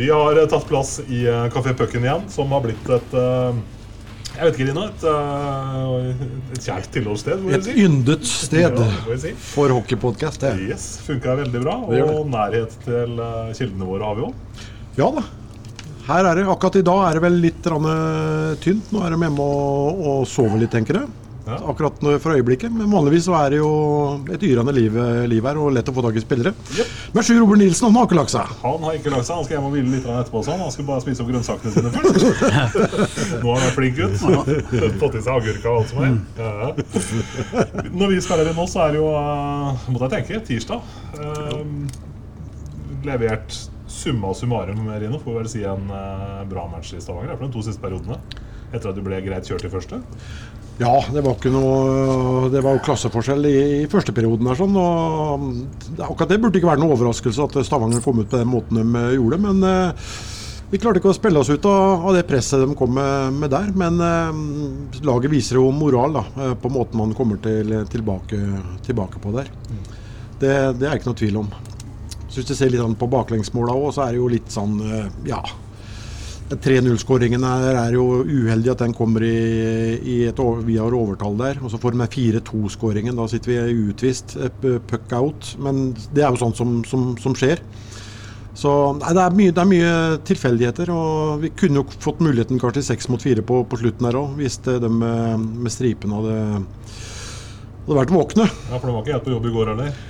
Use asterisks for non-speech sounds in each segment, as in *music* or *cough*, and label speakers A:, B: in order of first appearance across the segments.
A: Vi har eh, tatt plass i eh, Kafé Pucken igjen, som har blitt et eh, Jeg vet ikke, Rina. Et, eh, et kjært tilholdssted,
B: Et
A: si.
B: yndet sted
A: Ja, si.
B: for hockeypodkast.
A: Yes, Funka veldig bra.
B: Det
A: Og nærhet til eh, kildene våre har vi òg.
B: Ja da. Her er det, Akkurat i dag er det vel litt eh, tynt. Nå er de hjemme og, og sover litt, tenker jeg.
A: Ja.
B: Akkurat for øyeblikket. Men vanligvis så er det jo et yrende liv, liv her, og lett å få tak i spillere.
A: Yep.
B: Men Sjur Robert Nilsen han har ikke lagt seg.
A: Han har ikke lagt seg. Han skal hjem og hvile litt etterpå. Sånn. Han skal bare spise opp grønnsakene sine først. *laughs* Nå har han vært flink gutt. Fått i seg agurka og alt som er. Ja. Når vi spiller inn nå, så er det jo, uh, måtte jeg tenke, tirsdag. Uh, levert summa summarum, Rino, får vel si en uh, bra match i Stavanger for de to siste periodene. Etter at du ble greit kjørt i første.
B: Ja, det var ikke noe Det var jo klasseforskjell i, i første perioden Der, sånn. Og akkurat det burde ikke være noen overraskelse at Stavanger kom ut på den måten de eh, gjorde. Men eh, vi klarte ikke å spille oss ut av, av det presset de kom med, med der. Men eh, laget viser jo moral da, eh, på måten man kommer til, tilbake, tilbake på der. Det, det er ikke noe tvil om. Så Hvis du ser litt på baklengsmåla òg, så er det jo litt sånn eh, Ja. 3-0-skåringen er, er jo uheldig at den kommer i, i et, vi har overtall der. Og så får de 4-2-skåringen. Da sitter vi utvist, eh, puck out. Men det er jo sånt som, som, som skjer. Så nei, det, er mye, det er mye tilfeldigheter. Og vi kunne jo fått muligheten kanskje til seks mot fire på, på slutten her òg, hvis det, de med, med stripen hadde, hadde vært våkne.
A: Ja, For de var ikke helt på jobb i går heller.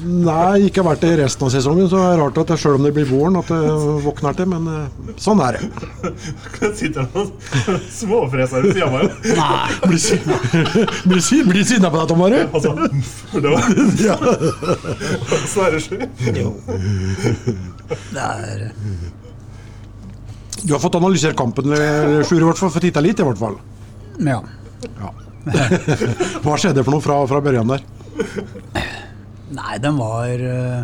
B: Nei, ikke vært det i resten av sesongen. Så det er rart at det, selv om det blir våren, at det våkner til. Men eh, sånn er det.
A: Sitter han og småfreser ved sida av meg.
B: Nei, blir sinna bli si- Bli sinna på deg, Tom Are.
A: Altså, det var *laughs*
B: Ja.
A: Sverre Sjø.
C: Det er
B: Du har fått analysert kampen, Sjur, i hvert fall. Fått titta litt, i hvert fall.
C: Ja. *laughs*
B: Hva skjedde for noe fra, fra børjan der? *laughs*
C: Nei, den var eh,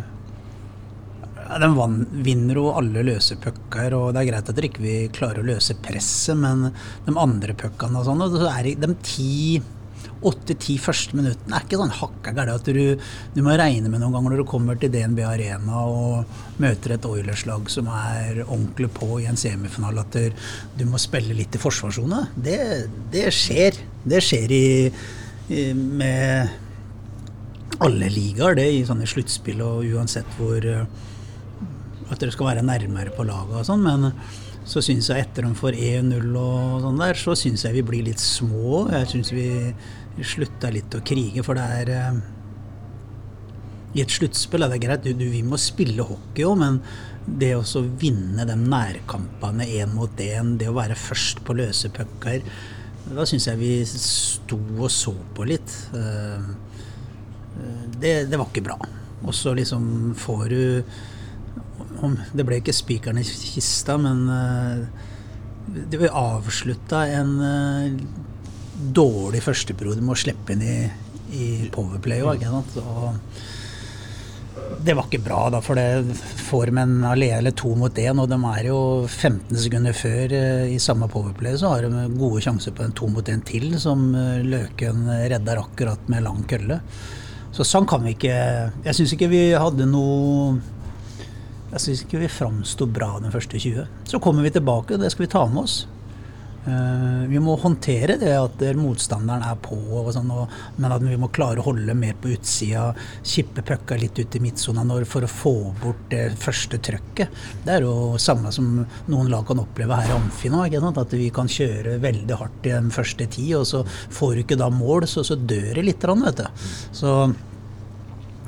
C: Den vann, vinner jo alle løse pucker, og det er greit at dere ikke vil klare å løse presset, men de andre puckene og sånn, så er de ti åtte-ti første minuttene er ikke sånn hakka gærent at du, du må regne med noen ganger når du kommer til DNB Arena og møter et Oilers-lag som er ordentlig på i en semifinale, at du må spille litt i forsvarssone. Det, det skjer. Det skjer i, i, med alle ligaer, det, i sånne sluttspill og uansett hvor eh, At dere skal være nærmere på laget og sånn, men så syns jeg etter de får 1-0 og sånn der, så syns jeg vi blir litt små. Jeg syns vi slutta litt å krige, for det er eh, I et sluttspill er det greit, du, du, vi må spille hockey òg, men det å vinne de nærkampene én mot én, det å være først på løse pucker, da syns jeg vi sto og så på litt. Eh, det, det var ikke bra. Og så liksom får du Det ble ikke spikeren i kista, men eh, det vi avslutta en eh, dårlig førsteperiode med å slippe inn i, i powerplay òg, det var ikke bra, da, for det får de en alene to mot én, og de er jo 15 sekunder før eh, i samme powerplay, så har de gode sjanser på en to mot én til, som Løken redder akkurat med lang kølle. Så sånn kan vi ikke Jeg syns ikke vi hadde noe Jeg syns ikke vi framsto bra den første 20. Så kommer vi tilbake, og det skal vi ta med oss. Eh, vi må håndtere det at motstanderen er på, og sånn, og, men at vi må klare å holde mer på utsida. Kippe pucka litt ut i midtsona for å få bort det første trøkket. Det er jo samme som noen lag kan oppleve her i Amfi nå. At vi kan kjøre veldig hardt i den første ti, og så får du ikke da mål, så, så dør det litt. Vet du. Så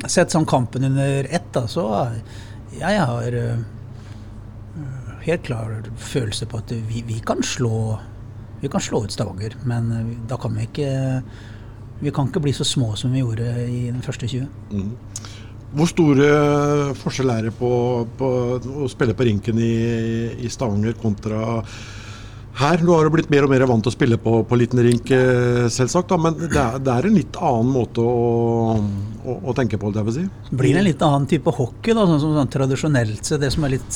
C: sett sånn kampen under ett, da, så jeg har eh, helt klar følelse på at vi, vi kan slå vi kan slå ut Stavanger, men eh, da kan vi ikke vi kan ikke bli så små som vi gjorde i den første 20.
B: Hvor store forskjell er det på, på å spille på rinken i, i Stavanger kontra her? Nå har du blitt mer og mer vant til å spille på, på liten rink, eh, selvsagt. Da, men det er, det er, en litt annen måte å, å, å tenke på, det jeg vil si.
C: Det blir en litt annen type hockey, da, sånn som sånn, tradisjonelt. Så det som er litt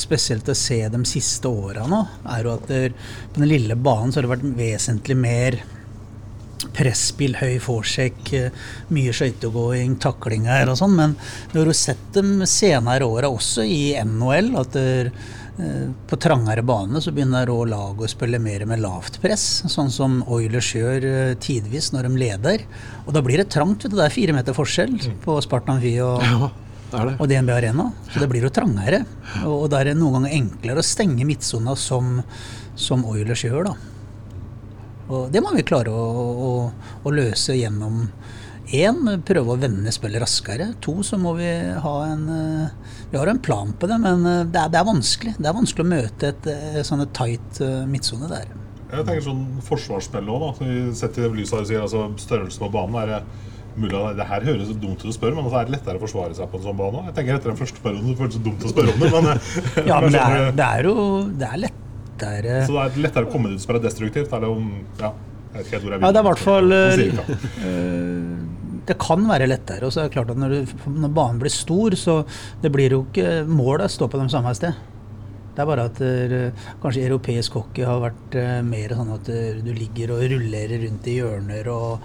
C: spesielt å se de siste åra nå, er jo at der, på den lille banen så har det vært vesentlig mer presspill, høy forsjekk, mye skøytegåing, taklinger og sånn. Men du har jo sett dem senere åra også i NHL. at der, på trangere bane så begynner òg laget å spille mer med lavt press, sånn som Oilers gjør tidvis når de leder. Og da blir det trangt. Det er fire meter forskjell på Spartan Vy og,
B: det det.
C: og DNB Arena. Så det blir jo trangere. Og, og da er det noen ganger enklere å stenge midtsona som, som Oilers gjør, da. Og det må vi klare å, å, å løse gjennom én, prøve å vende spillet raskere. To, så må vi ha en eh, Vi har en plan på det, men eh, det er, det er vanskelig. Det er vanskelig å møte et, et sånn tight midtsone der.
A: Jeg tenker sånn forsvarsspill òg, da. Sett i det lyset du sier altså størrelsen på banen er det mulig Det her høres dumt ut å spørre, men altså, er det lettere å forsvare seg på en sånn bane? Jeg tenker etter den første perioden det føles så dumt å spørre om det, men *laughs*
C: Ja, men det er, det er jo det er lettere
A: Så det er lettere å komme ut som er destruktivt? Eller om Ja, jeg vet ikke helt hvor jeg vil.
C: Ja, det er i hvert fall, eh,
A: du? *laughs*
C: Det kan være lettere. Og så er det klart at når, du, når banen blir stor, så det blir jo ikke målet står på de samme sted. Det er bare at uh, kanskje europeisk hockey har vært uh, mer sånn at uh, du ligger og rullerer rundt i hjørner, og,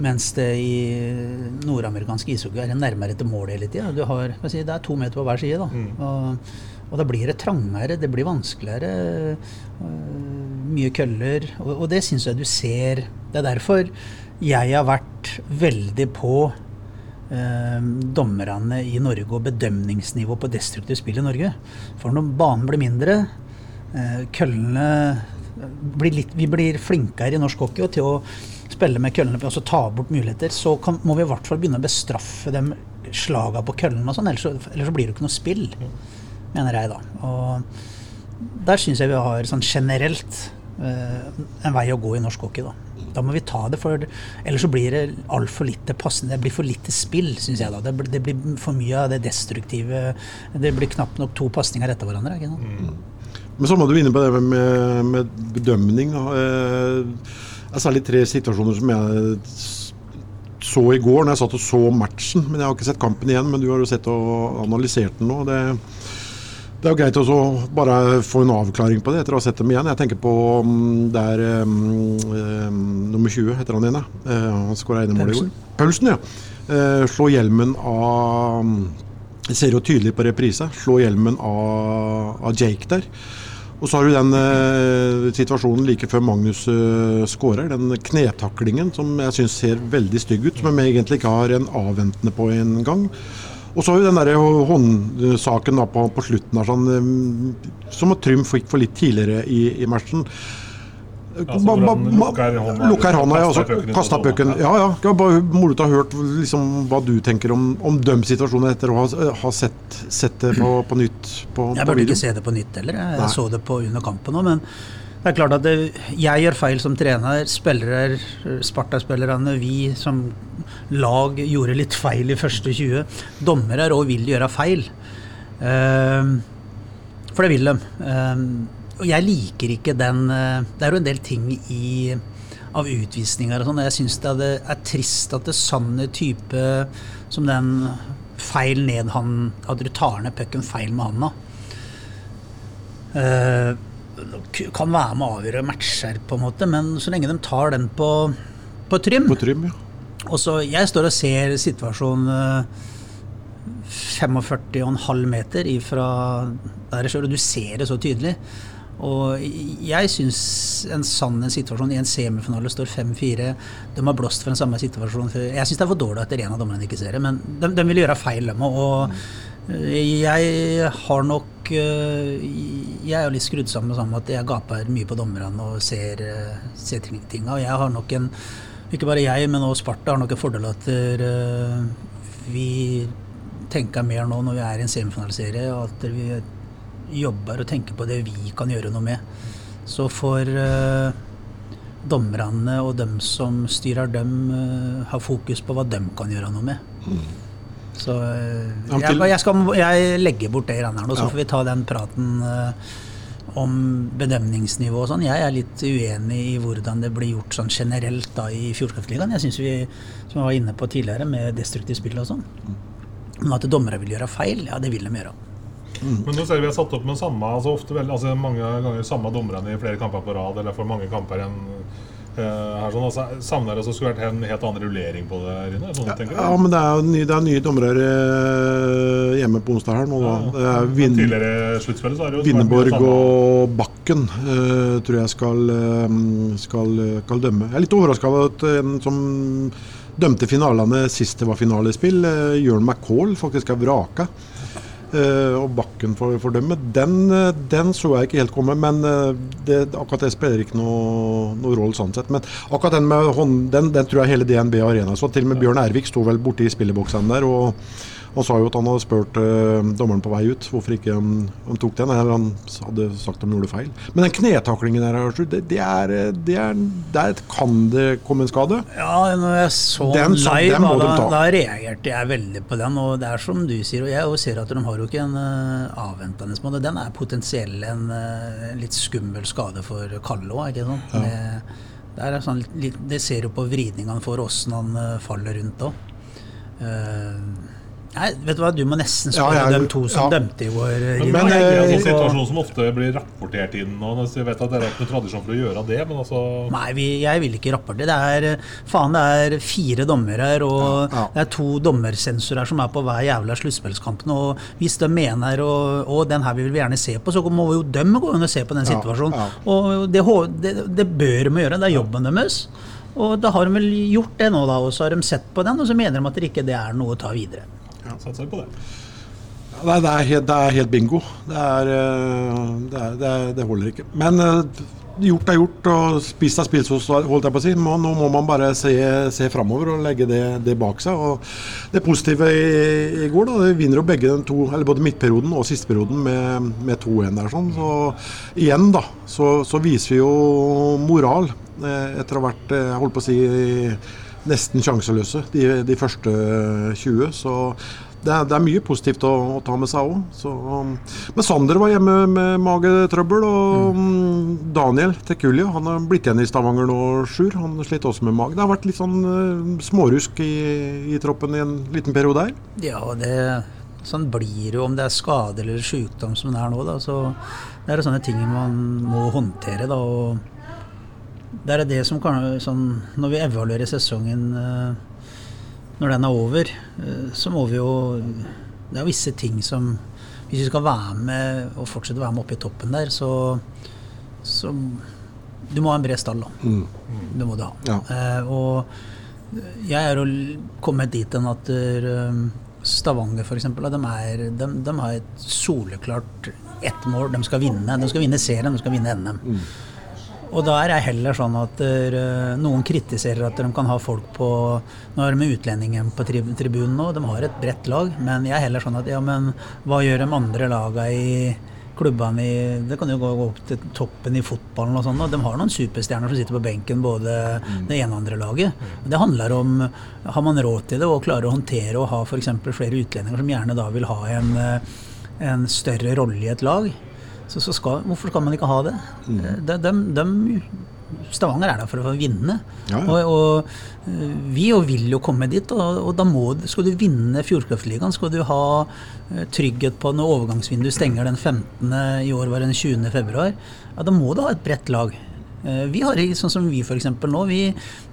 C: mens det i nordamerikansk ishockey er nærmere til mål hele tida. Du har, si, det er to meter på hver side. Da. Og, og da blir det trangere, det blir vanskeligere. øh, mye køller. Og, og det syns jeg du ser. Det er derfor jeg har vært veldig på eh, dommerne i Norge og bedømningsnivå på destruktivt spill i Norge. For når banen blir mindre, eh, køllene blir litt, Vi blir flinkere i norsk hockey til å spille med køllene og ta bort muligheter. Så kan, må vi i hvert fall begynne å bestraffe dem slaga på køllene sånn, ellers, ellers så blir det ikke noe spill, mener jeg da. Og der syns jeg vi har sånn generelt eh, en vei å gå i norsk hockey. Da Da må vi ta det, for ellers så blir det altfor lite passende. Det blir for lite spill, syns jeg. da Det, blir- det blir for mye av det destruktive. Det blir knapt nok to pasninger etter hverandre. Ikke sant?
B: Men så må du inne på det med, med bedømning. Eh, Det er særlig tre situasjoner som jeg så i går når jeg satt og så matchen. Men Jeg har ikke sett kampen igjen, men du har jo sett og analysert den nå. Det, det er jo greit å bare få en avklaring på det etter å ha sett dem igjen. Jeg tenker på mm, det er um, nummer 20, heter han igjen. Eh, Han skåra ene målet i går. Paulsen, ja. Uh, slå hjelmen av ser jo tydelig på reprise. Slå hjelmen av, av Jake der. Og så har du den eh, situasjonen like før Magnus eh, skårer. Den knetaklingen som jeg syns ser veldig stygg ut, som jeg egentlig ikke har en avventende på en gang. Og så har vi den der håndsaken på, på slutten der, sånn, eh, som Trym fikk for litt tidligere i, i matchen.
A: Altså, lukker hånda,
B: lukker hånda ja, og så
A: kaster pucken hånda.
B: Ja, ja. Det bare moro å ha hørt liksom, hva du tenker om, om de situasjonen etter å ha, ha sett, sett det på, på nytt på,
C: Jeg burde ikke se det på nytt heller. Jeg,
B: Nei.
C: så det på under kampen òg, men det er klart at det, jeg gjør feil som trener. Spillere, Sparta-spillerne, vi som lag gjorde litt feil i første 20. Dommere òg vil gjøre feil. Ehm, for det vil de. Ehm, og jeg liker ikke den eh, Det er jo en del ting i av utvisninger og sånn. Jeg syns det er- er trist at det sanne type som den feil ned han At du tar ned pucken feil med handa. Uh, kan være med å avgjøre matcher, på en måte, men så lenge de tar den på, på trym
B: På Trym, ja.
C: og så, Jeg står og ser situasjonen uh, 45,5 meter ifra der jeg kjører, og du ser det så tydelig. Og jeg syns en sann en situasjon i en semifinale står 5-4 De har blåst for en samme situasjon før. Jeg syns det er for dårlig at en av dommerne ikke ser det, men de, de vil gjøre feil, dem òg. Eh, jeg har nok eh, Jeg er jo litt skrudd sammen med at jeg gaper mye på dommerne og ser, eh, ser ting- tinga. Og jeg har nok en Ikke bare jeg, men også Sparta har nok en fordel at vi tenker mer nå når vi er i en semifinaliserie, at vi jobber og tenker på det vi kan gjøre noe med. Så får eh, dommerne og dem som styrer dem, eh, ha fokus på hva dem kan gjøre noe med. Så eh, jeg, jeg, skal, jeg legger bort det greiene her nå, så får vi ta den praten om bedømningsnivå og sånn. Jeg er litt uenig i hvordan det blir gjort sånn generelt da i Fjordkraftligaen. Jeg syns vi, som jeg var inne på tidligere, med destruktivt spill og sånn. Men at dommere vil gjøre feil, ja det vil de gjøre.
A: Men nå ser vi vi har satt opp med samme, altså ofte vel, altså mange ganger samme dommerne i flere kamper på rad, eller for mange kamper enn eh, her sånn. Altså, savner det så skulle vært en helt annen rullering på det, Rune, Sånn ja,
B: Ja, men det er jo nye, det er nye dommere eh, hjemme på onsdag her nå. Da. Ja, er Vin, Vinneborg og Bakken uh, tror jeg skal, eh, skal, skal dømme. Jeg er litt overraska over at en som dømte finalene sist det var finalespill, uh, Jørn McCall, faktisk er vraka. Eh, og Bakken for, for dem. Den, eh, den så jeg ikke helt komme, men eh, det, akkurat det spiller ikke noe, noe rolle sånn sett. Men akkurat den med hånd, den, den tror jeg hele DNB Arena så. Til og med Bjørn Ervik sto vel borti spilleboksen der og, og sa jo at han hadde spurt uh, dommeren på vei ut hvorfor ikke han, han tok den. Eller han hadde sagt de gjorde feil. Men den knetaklingen der, det, det er, det er Der kan det komme en skade.
C: Ja, når jeg så
B: Den
C: live,
B: den
C: da,
B: de
C: da reagerte jeg veldig på den. Og det er som du sier, og jeg ser at de har jo ikke en uh, avventende måte. Den er potensiell en uh, litt skummel skade for Kalle òg, Ja. Det, sånn, det ser jo på vridningene han får, åssen han uh, faller rundt òg. Nei, vet du hva, du må nesten spørre
B: Ja, ja,
C: dem to som
B: ja.
C: dømte i går.
A: Men, Men, det er en
B: eh,
A: situasjon som ofte blir rapportert inn Og Jeg vet at dere har ikke noen tradisjon for å gjøre det, men altså
C: Nei, vi, jeg vil ikke rapportere. Det er faen, det er fire dommere her, og
B: Ja, ja.
C: det er to dommersensorer som er på hver jævla sluttspillskampen. Og hvis de mener og, og den her vil vi gjerne se på, så må jo de gå inn og se på den situasjonen.
B: ja.
C: Og det, det, det bør de gjøre, det er jobben deres. Og da har de vel gjort det nå, da, og så har de sett på den, og så mener de at det ikke det er noe å ta videre.
A: Satser på det.
B: Nei, det er helt, det er helt bingo. Det, er, eh, det, er, det, er, holder ikke. Men eh, gjort er gjort, og spist er spist, holdt jeg på å si. Nå må man bare se, se framover og legge det, bak seg. Og det positive i, i går, da, det vinner jo begge den to, eller både midtperioden og sisteperioden med, med 2-1 der. sånn. Så igjen, da, så, så viser vi jo moral eh, etter å ha vært, jeg holdt på å si, nesten sjanseløse de, de første 20. Så det er, det er mye positivt å, å ta med seg òg. Men Sander var hjemme med magetrøbbel, og mm. Daniel Tekulje han har blitt igjen i Stavanger nå, Sjur. Han slitt også med mage. Det har vært litt sånn uh, smårusk i, i troppen i en liten periode her.
C: Ja, det, sånn blir det jo om det er skade eller sykdom som det er nå. Da, så det er sånne ting man må håndtere. Da, og det er det som kan sånn, Når vi evaluerer sesongen eh, når den er over, eh, så må vi jo Det er visse ting som Hvis vi skal være med og fortsette å være med oppe i toppen der, så, så Du må ha en bred stall, da. Det må du ha.
B: Ja.
C: Eh, og jeg er jo kommet dit hen at eh, Stavanger f.eks. De, er- de, de har et soleklart ett mål. De skal vinne. De skal vinne serien, de skal vinne NM. Og da er jeg heller sånn at der, noen kritiserer at de kan ha folk på Nå er de med utlendingen på tri tribunen nå, de har et bredt lag. Men jeg er heller sånn at ja, men hva gjør de andre laga i klubbene i Det kan jo gå opp til toppen i fotballen og sånn. Og de har noen superstjerner som sitter på benken, både det ene og andre laget. Det handler om har man råd til det og klarer å håndtere og ha f.eks. flere utlendinger som gjerne da vil ha en, eh, en større rolle i et lag. Så, så skal, hvorfor skal man ikke ha det? De, de, de, Stavanger er der for å vinne.
B: Ja, ja.
C: Og, og vi jo vil jo komme dit, og, og da må, skal du vinne Fjordkraftligaen, skal du ha eh, trygghet på når overgangsvinduet stenger den 15. i år, var den 20. februar, ja, da må du ha et bredt lag. Eh, Vi har sånn som vi for nå, vi,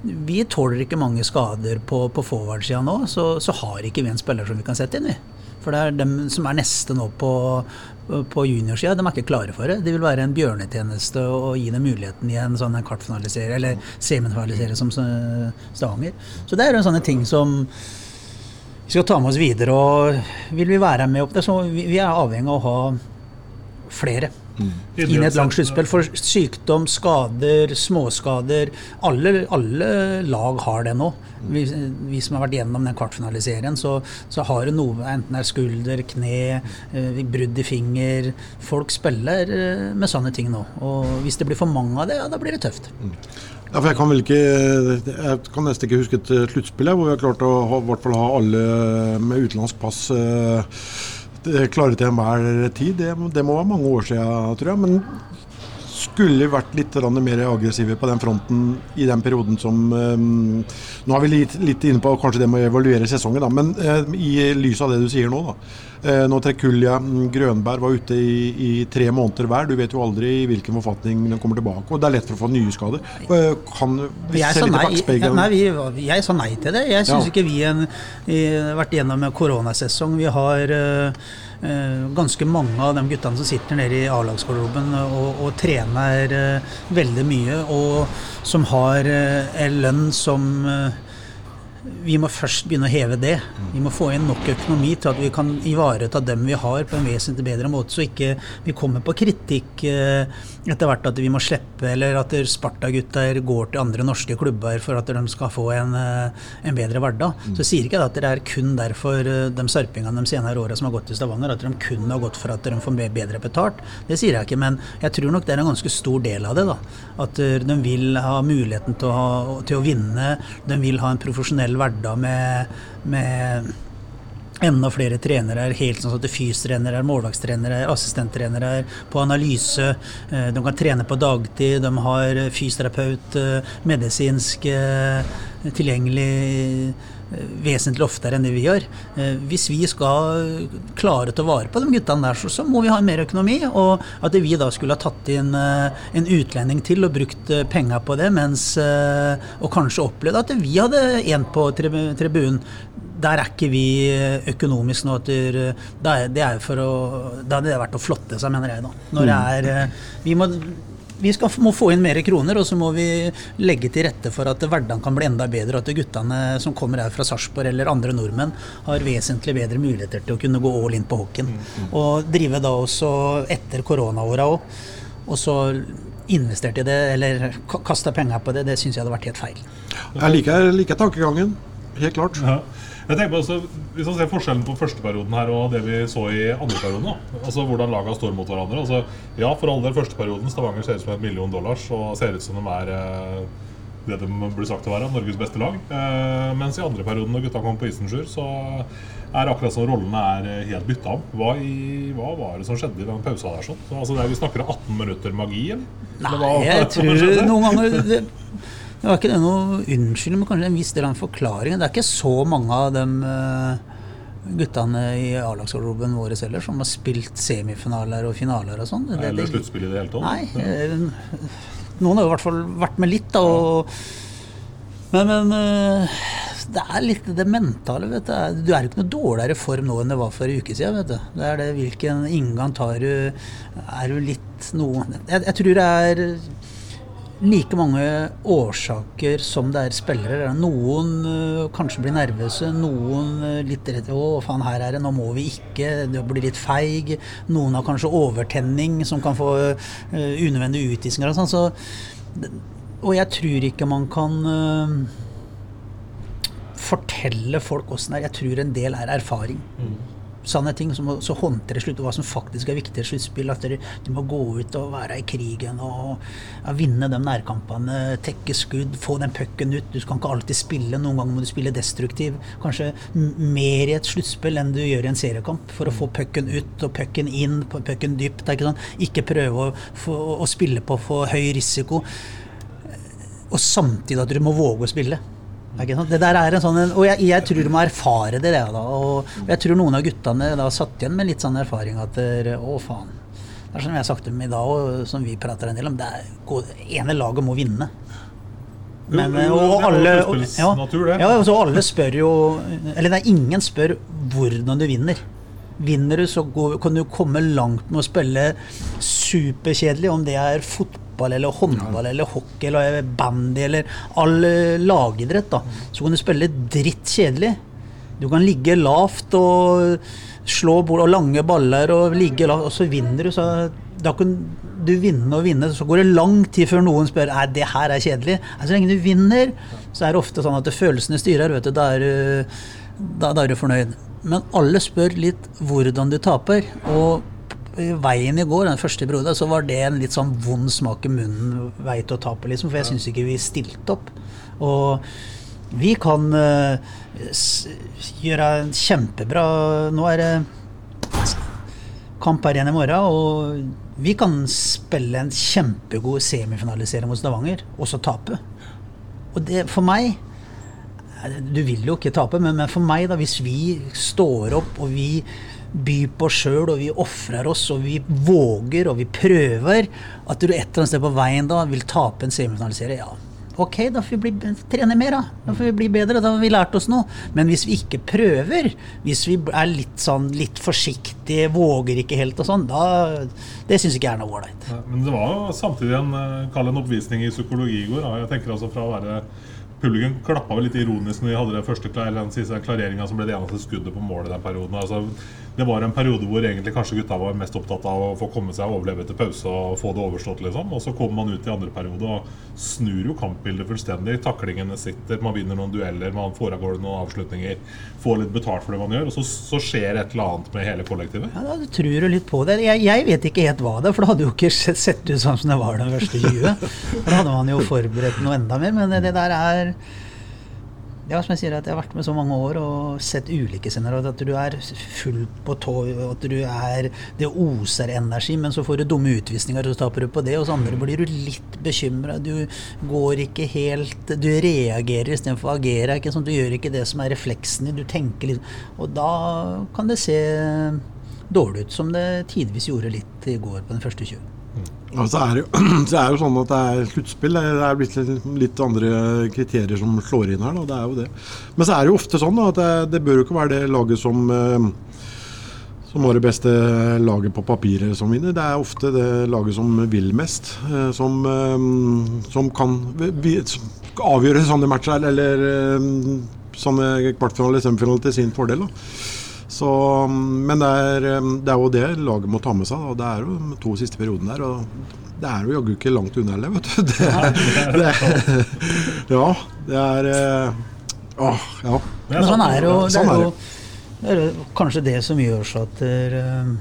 C: vi tåler ikke mange skader på, på forward-sida nå, så, så har ikke vi en spiller som vi kan sette inn, vi. For det er dem som er neste nå på, på juniorsida, de er ikke klare for det. Det vil være en bjørnetjeneste å gi dem muligheten i en sånn kvartfinaliserie, eller semifinaliserie som Stavanger. Så det er jo sånne ting som vi skal ta med oss videre. og Vil vi være med opp der, så vi er avhengig av å ha flere.
A: Mm.
C: Inn i et langt sluttspill. For sykdom, skader, småskader alle, alle lag har det nå. Vi, vi, som har vært gjennom den kvartfinaliserien, så, så har det noe enten det er skulder, kne, eh, brudd i finger Folk spiller eh, med sånne ting nå. Og hvis det blir for mange av det, ja, da blir det tøft.
B: Ja, for jeg kan vel ikke Jeg kan nesten ikke huske et eh, sluttspill hvor vi har klart å ha, i hvert fall ha alle med utenlandsk pass eh, klare til enhver tid. Det, det må være mange år siden, tror jeg. Men skulle vært litt mer aggressive på den fronten i den perioden som eh, Nå er vi litt, litt inne på kanskje det med å evaluere sesongen, da, men eh, i lys av det du sier nå, da. Eh, nå Trekulja Grønberg var ute i, i tre måneder hver. Du vet jo aldri i hvilken forfatning den kommer tilbake. Og det er lett for å få nye skader. Kan vi
C: Jeg
B: se litt i
C: nei,
B: backspeilet?
C: nei, vi, jeg sa nei til det. Jeg syns
B: Ja.
C: ikke vi har vært gjennom en koronasesong. Vi har eh, ganske mange av de guttene som sitter nede i A-lagsgarderoben og, og trener eh, veldig mye, og som har eh, en lønn som eh, vi må først begynne å heve det. Vi må få inn nok økonomi til at vi kan ivareta dem vi har på en vesentlig bedre måte, så ikke vi kommer på kritikk eh, etter hvert at vi må slippe, eller at Sparta-gutter går til andre norske klubber for at de skal få en, eh, en bedre hverdag. Så jeg sier ikke at det er kun derfor eh, de sarpingene de senere åra som har gått til Stavanger, at de kun har gått for at de får bedre betalt. Det sier jeg ikke, men jeg tror nok det er en ganske stor del av det. da. At de vil ha muligheten til å, til å vinne, de vil ha en profesjonell hverdag med, med enda flere trenere, helt sånn at er fystrenere, målvaktstrenere, assistenttrenere på analyse. eh, De kan trene på dagtid, de har fysioterapeut, eh, medisinsk eh, tilgjengelig vesentlig oftere enn det vi gjør. Eh, Hvis vi skal klare å ta vare på de guttene der, så, så må vi ha mer økonomi. Og at vi da skulle ha tatt inn eh, en utlending til og brukt eh, penger på det, mens Og kanskje opplevd at vi hadde en på tribunen. Der er ikke vi økonomisk nå. Det, er- det er for å, da hadde det vært å flotte seg, mener jeg. da. Når det er, vi må vi skal, må få inn mer kroner, og så må vi legge til rette for at hverdagen kan bli enda bedre, og at guttene som kommer her fra Sarpsborg eller andre nordmenn, har vesentlig bedre muligheter til å kunne gå all in på hockeyen. Og drive da også etter koronaåra òg. Og så investerte i det, eller ka- kasta penger på det, det syns jeg hadde vært helt feil.
B: Jeg liker, liker tankegangen. Helt klart.
A: Ja. Jeg tenker på også, Hvis man ser forskjellen på første perioden her og det vi så i andre perioden, da. altså hvordan laga står mot hverandre. altså Ja, for all del første perioden. Stavanger ser ut som et million dollars og ser ut som de er eh, det de blir sagt å være, Norges beste lag. Eh, mens i andre perioden, når gutta kommer på Isensjur, så er akkurat som rollene er eh, helt bytta om. Hva, i, hva var det som skjedde i den pausa der? sånn? Så, altså, det er, vi snakker om 18 minutter magi, eller?
C: Nei, jeg *laughs* tror noen ganger det, var ikke det noe unnskyldning, men kanskje en viss del av en forklaring. Det er ikke så mange av de guttene i A-lagsgarderoben vår heller som har spilt semifinaler og finaler og sånn.
A: Eller sluttspill i det hele tatt?
C: Nei. Eh, Noen har jo i hvert fall vært med litt, da. Og, men, men eh, det er litt det mentale, vet du. Du er jo ikke noe dårligere i form nå enn det var for en uke siden, vet du. Det er det hvilken inngang tar du Er du litt noe Jeg, jeg tror det er like mange årsaker som det er spillere. Noen uh, kanskje blir nervøse, noen uh, litt redde. 'Å, faen, her er det, nå må vi ikke', det blir litt feig. Noen har kanskje overtenning som kan få uh, unødvendige utvisninger og sånn. Så, og jeg tror ikke man kan fortelle folk åssen det er. Jeg tror en del er erfaring. Sånne ting så, må, så håndtere slutt, hva som faktisk er viktig i et sluttspill. At dere- du må gå ut og være i krigen og ja, vinne de nærkampene. Tekke skudd, få den pucken ut. Du kan ikke alltid spille. Noen ganger må du spille destruktiv. Kanskje mer i et sluttspill enn du gjør i en seriekamp. For å få pucken ut og pucken inn, pucken dypt. Ikke, sånn. ikke prøve å, få, å spille på for høy risiko. Og samtidig at du må våge å spille. Det er der er en sånn, og jeg, jeg tror de må erfare det. Da, og jeg tror noen av guttene da satt igjen med litt sånn erfaring at det- Å, faen. Det er som jeg har sagt dem i dag, og som vi prater en del om. det er, ene laget må vinne. Men,
A: jo,
C: og, alle, og, ja, ja, og så alle spør jo Eller er ingen spør hvordan du vinner. Vinner du, så går, kan du komme langt med å spille superkjedelig, om det er fotball eller håndball eller hockey eller bandy eller all eh, lagidrett. da. Så kan du spille drittkjedelig. Du kan ligge lavt og slå bord og lange baller og ligge lavt, og så vinner du. Så da kan du vinne og vinne. Så går det lang tid før noen spør er det her er kjedelig. Så lenge du vinner, så er det ofte sånn at følelsene styrer. vet du, Da er du, da, da er du fornøyd. Men alle spør litt hvordan du taper. og veien i går, den første perioden, så var det en litt sånn vond smak i munnen vei til å tape, liksom. For jeg syns ikke vi stilte opp. Og vi kan uh, gjøre en kjempebra Nå er det kamp her igjen i morgen, og vi kan spille en kjempegod semifinalisering mot Stavanger, og så tape. Og det, for meg Du vil jo ikke tape, men, men for meg, da, hvis vi står opp og vi by på sjøl, og vi ofrer oss, og vi våger, og vi prøver, at du et eller annet sted på veien da vil tape en semifinaliserie, ja. Ok, da får vi bli, trene mer, da. Da får vi bli bedre. Da har vi lært oss noe. Men hvis vi ikke prøver, hvis vi er litt sånn litt forsiktige, våger ikke helt og sånn, da Det syns ikke jeg er noe ålreit.
A: Men det var jo samtidig en, eh, kall en oppvisning i psykologi i går. Jeg tenker altså fra å være Publikum klappa litt ironisk når de hadde det første den siste klareringa som ble det eneste skuddet på mål i den perioden. Altså, det var en periode hvor egentlig kanskje gutta var mest opptatt av å få komme seg og overleve til pause og få det overstått, liksom. Og så kommer man ut i andre periode og snur jo kampbildet fullstendig. Taklingene sitter, man vinner noen dueller, man gårde noen avslutninger. Får litt betalt for det man gjør, og så, så skjer et eller annet med hele kollektivet.
C: Ja, Da tror du litt på det. Jeg, jeg, vet ikke helt hva det er, for det hadde jo ikke sett ut sånn som det var den første *laughs* 20. Da hadde man jo forberedt noe enda mer, men det der er ja, som jeg sier, at jeg har vært med så mange år og sett ulike scenarioer. At du er full på tå, at du er Det oser energi, men så får du dumme utvisninger, og så taper du på det. Så andre blir du litt bekymra. Du går ikke helt Du reagerer istedenfor å agere. Ikke sant? du gjør ikke det som er refleksen din. Du tenker litt Og da kan det se dårlig ut, som det tidvis gjorde litt i går på den første 20.
B: Ja, er det *clears throat* så er det jo sånn at det er sluttspill. Det er blitt litt, litt, andre kriterier som slår inn her. Da. Det er jo det. Men så er det jo ofte sånn da, at det, det, bør jo ikke være det laget som eh, som har det beste laget på papiret som vinner. Det er ofte det laget som vil mest, eh, som, eh, som kan avgjøre sånne matcher eller sånne kvartfinaler, semifinaler til sin fordel. Da. Så, men det er, det er, jo det laget må ta med seg. Da. det er jo to siste periodene der. Og det er jo jaggu ikke langt unna heller, vet du. *laughs* Det er, det er, *laughs* ja, det er eh, Åh, ja.
C: Men sånn er jo, det er jo, det er jo kanskje det som gjør så at uh,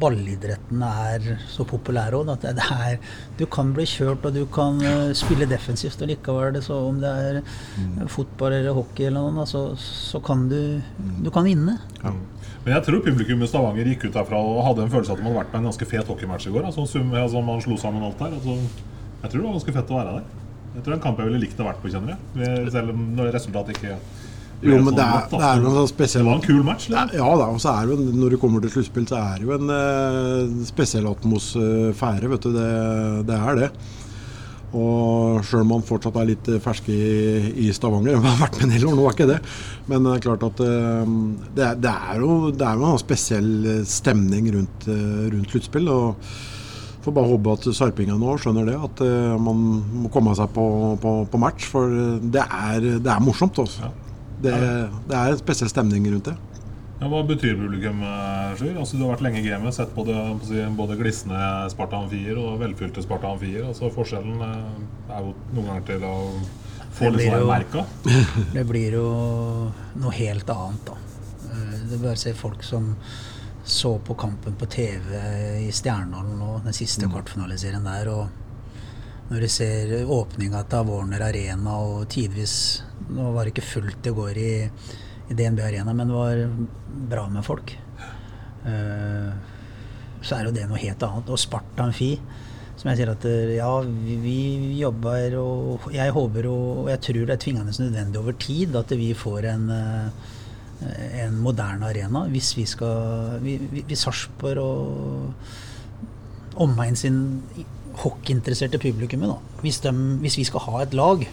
C: ballidretten er så populær òg. At det er, du kan bli kjørt, og du kan uh, spille defensivt og likevel. Så om det er mm. fotball eller hockey eller noe, så, så kan du, du kan vinne. Ja.
A: Men jeg tror publikum i Stavanger gikk ut derfra og hadde en følelse av at man hadde vært på en ganske fet hockeymatch i går. Altså, altså Man slo sammen alt der. Altså, jeg tror det var ganske fett å være der. Jeg tror det er en kamp jeg ville likt å vært på, kjenner jeg. Selv om resultatet ikke
B: jo, men det er, det er noe spesielt
A: Det var en kul match?
B: Eller? Ja da, og så er det jo, når det kommer til sluttspill, så er det jo en eh, spesiell atmosfære. vet du, det, det er det. Og sjøl om man fortsatt er litt fersk i, i Stavanger, *laughs* jeg har vært med en del år, nå er ikke det. Men det er klart at eh, det, er, det er jo, det er jo en spesiell stemning rundt, eh, rundt sluttspill. og Får bare håpe at sarpingene nå skjønner det, at eh, man må komme seg på, på, på match. For det er, det er morsomt. Også. Ja. Det, det er en spesiell stemning rundt det.
A: Ja, hva betyr publikum, eh, Sjur? Altså, du har vært lenge i gamet, sett både, både glisne Sparta Amfier og velfylte Sparta Amfier. Altså, forskjellen eh, er jo noen ganger til å få litt sånn merka. *laughs*
C: Det blir jo noe helt annet, da. Eh, det bør se folk som så på kampen på TV i Stjernholm nå, den siste mm. kvartfinaliseringen der. og når du ser åpninga til Warner Arena og tidvis Nå var det ikke fullt i går i, i DNB Arena, men det var bra med folk. Uh, så er jo det noe helt annet. Og Sparta Amfi, som jeg sier at eh, ja, vi, vi jobber og jeg håper og jeg tror det er tvingende nødvendig over tid at vi får en uh, en moderne arena hvis vi skal Hvis Sarpsborg og omegn sin hockeyinteresserte publikummet, da. Hvis, de, hvis, vi skal ha et lag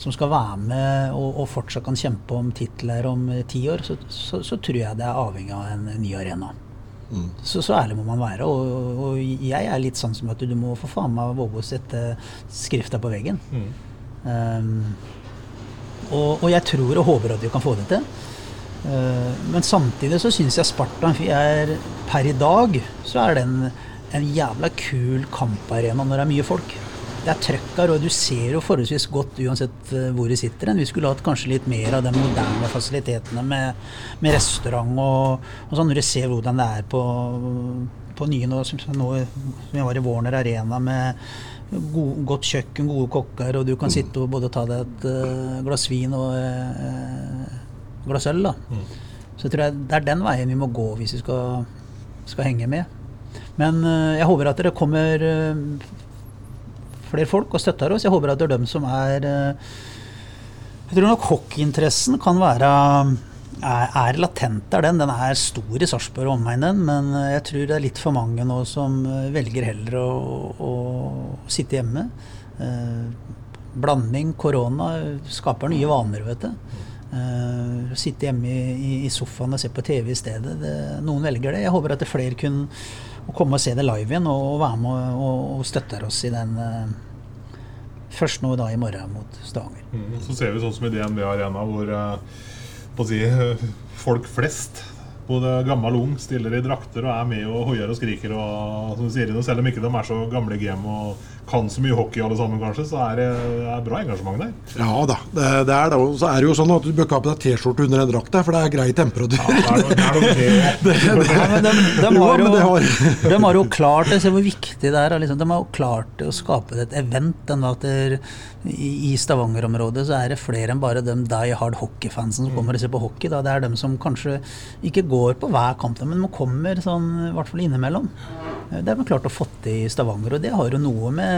C: som skal være med og, og fortsatt kan kjempe om titler om ti år, så, så, så, tror jeg det er avhengig av en, en ny arena. Mm. Så, så, ærlig må man være. Og, og, jeg er litt sånn som at du, du må for faen meg våge å sette skrifta på veggen. Mm. Um, og, og, jeg tror og håper at vi kan få det til. Eh, Men samtidig så syns jeg Sparta Amfi er per i dag så er den en jævla kul kamparena når det er mye folk. Det er trøkk her, og du ser jo forholdsvis godt uansett eh, hvor du sitter. Vi skulle hatt kanskje litt mer av de moderne fasilitetene med, med restaurant og, og sånn. Når du ser hvordan det er på, på nye nå, som jeg var i Warner Arena med god, godt kjøkken, gode kokker, og du kan sitte og både ta deg et uh, glass vin og uh, glass øl. da. Så jeg tror jeg det er den veien vi må gå hvis vi skal, skal henge med. Men eh, jeg håper at det kommer eh, flere folk og støtter oss. Jeg håper at det er dem som er eh, Jeg tror nok hockeyinteressen kan være er, latent der, den. Den er stor i Sarpsborg og omegnen, men jeg tror det er litt for mange nå som velger heller å, å sitte hjemme. Eh, blanding, korona, skaper nye vaner, vet du. Eh, sitte hjemme i, i sofaen og se på TV i stedet. Det, noen velger det. Jeg håper at det flere kunne komme og se det live igjen og være med og, og støtte oss i den uh, Først nå da i morgen mot Stavanger.
A: Mm, Så ser vi sånn som i DNB Arena, hvor uh, si, *laughs* folk flest, både gammel og ung, stiller i drakter og er med og hoier og skriker. og som sier, Selv om ikke de er så gamle game og kan så mye hockey alle sammen, kanskje, så er det er bra engasjement der.
B: Ja da, det, det er det. Og så er det jo sånn at du bør ikke ha på deg T-skjorte under en drakt der, for det er grei temperatur.
A: Ja, det er noe, det er noe *laughs*
C: Ja, de, de, har jo, de har jo klart det. Se hvor viktig det er. Liksom. De har jo klart å skape et event. Den at det, I Stavanger-området så er det flere enn bare de die hard hockeyfansen som kommer og ser på hockey. Da. Det er dem som kanskje ikke går på hver kamp, men kommer sånn, i hvert fall innimellom. Det har vi klart å få til i Stavanger, og det har jo noe med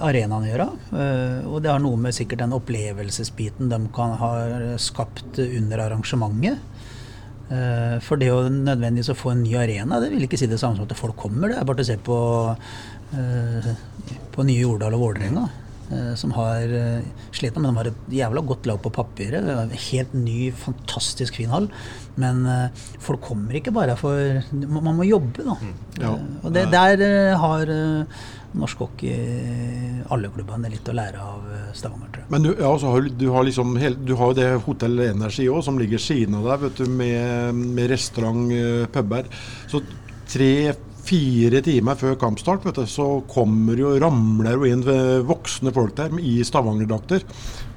C: arenaen å gjøre. eh, og det har noe med sikkert den opplevelsesbiten de kan ha skapt under arrangementet. Eh, For det å nødvendigvis å få en ny arena, det vil ikke si det samme som at folk kommer. Det er bare å se på, eh, på nye Jordal og Vålerenga, eh, som har slitt. Men de har et jævla godt lag på papiret. Det en Helt ny, fantastisk fin hall. Men eh, folk kommer ikke bare for Man må jobbe, da.
B: Ja.
C: Eh, og det, der eh, har eh, norsk hockey, alle klubbene, litt å lære av eh, Stavanger, tror jeg.
B: Men du, ja, så har, du- har liksom hel- du har det Hotell Energi òg, som ligger siden av deg, vet du, med, med restaurant, eh, puber. Så tre-fire timer før kampstart vet du, så kommer jo, ramler jo inn eh, voksne folk der i Stavanger-drakter.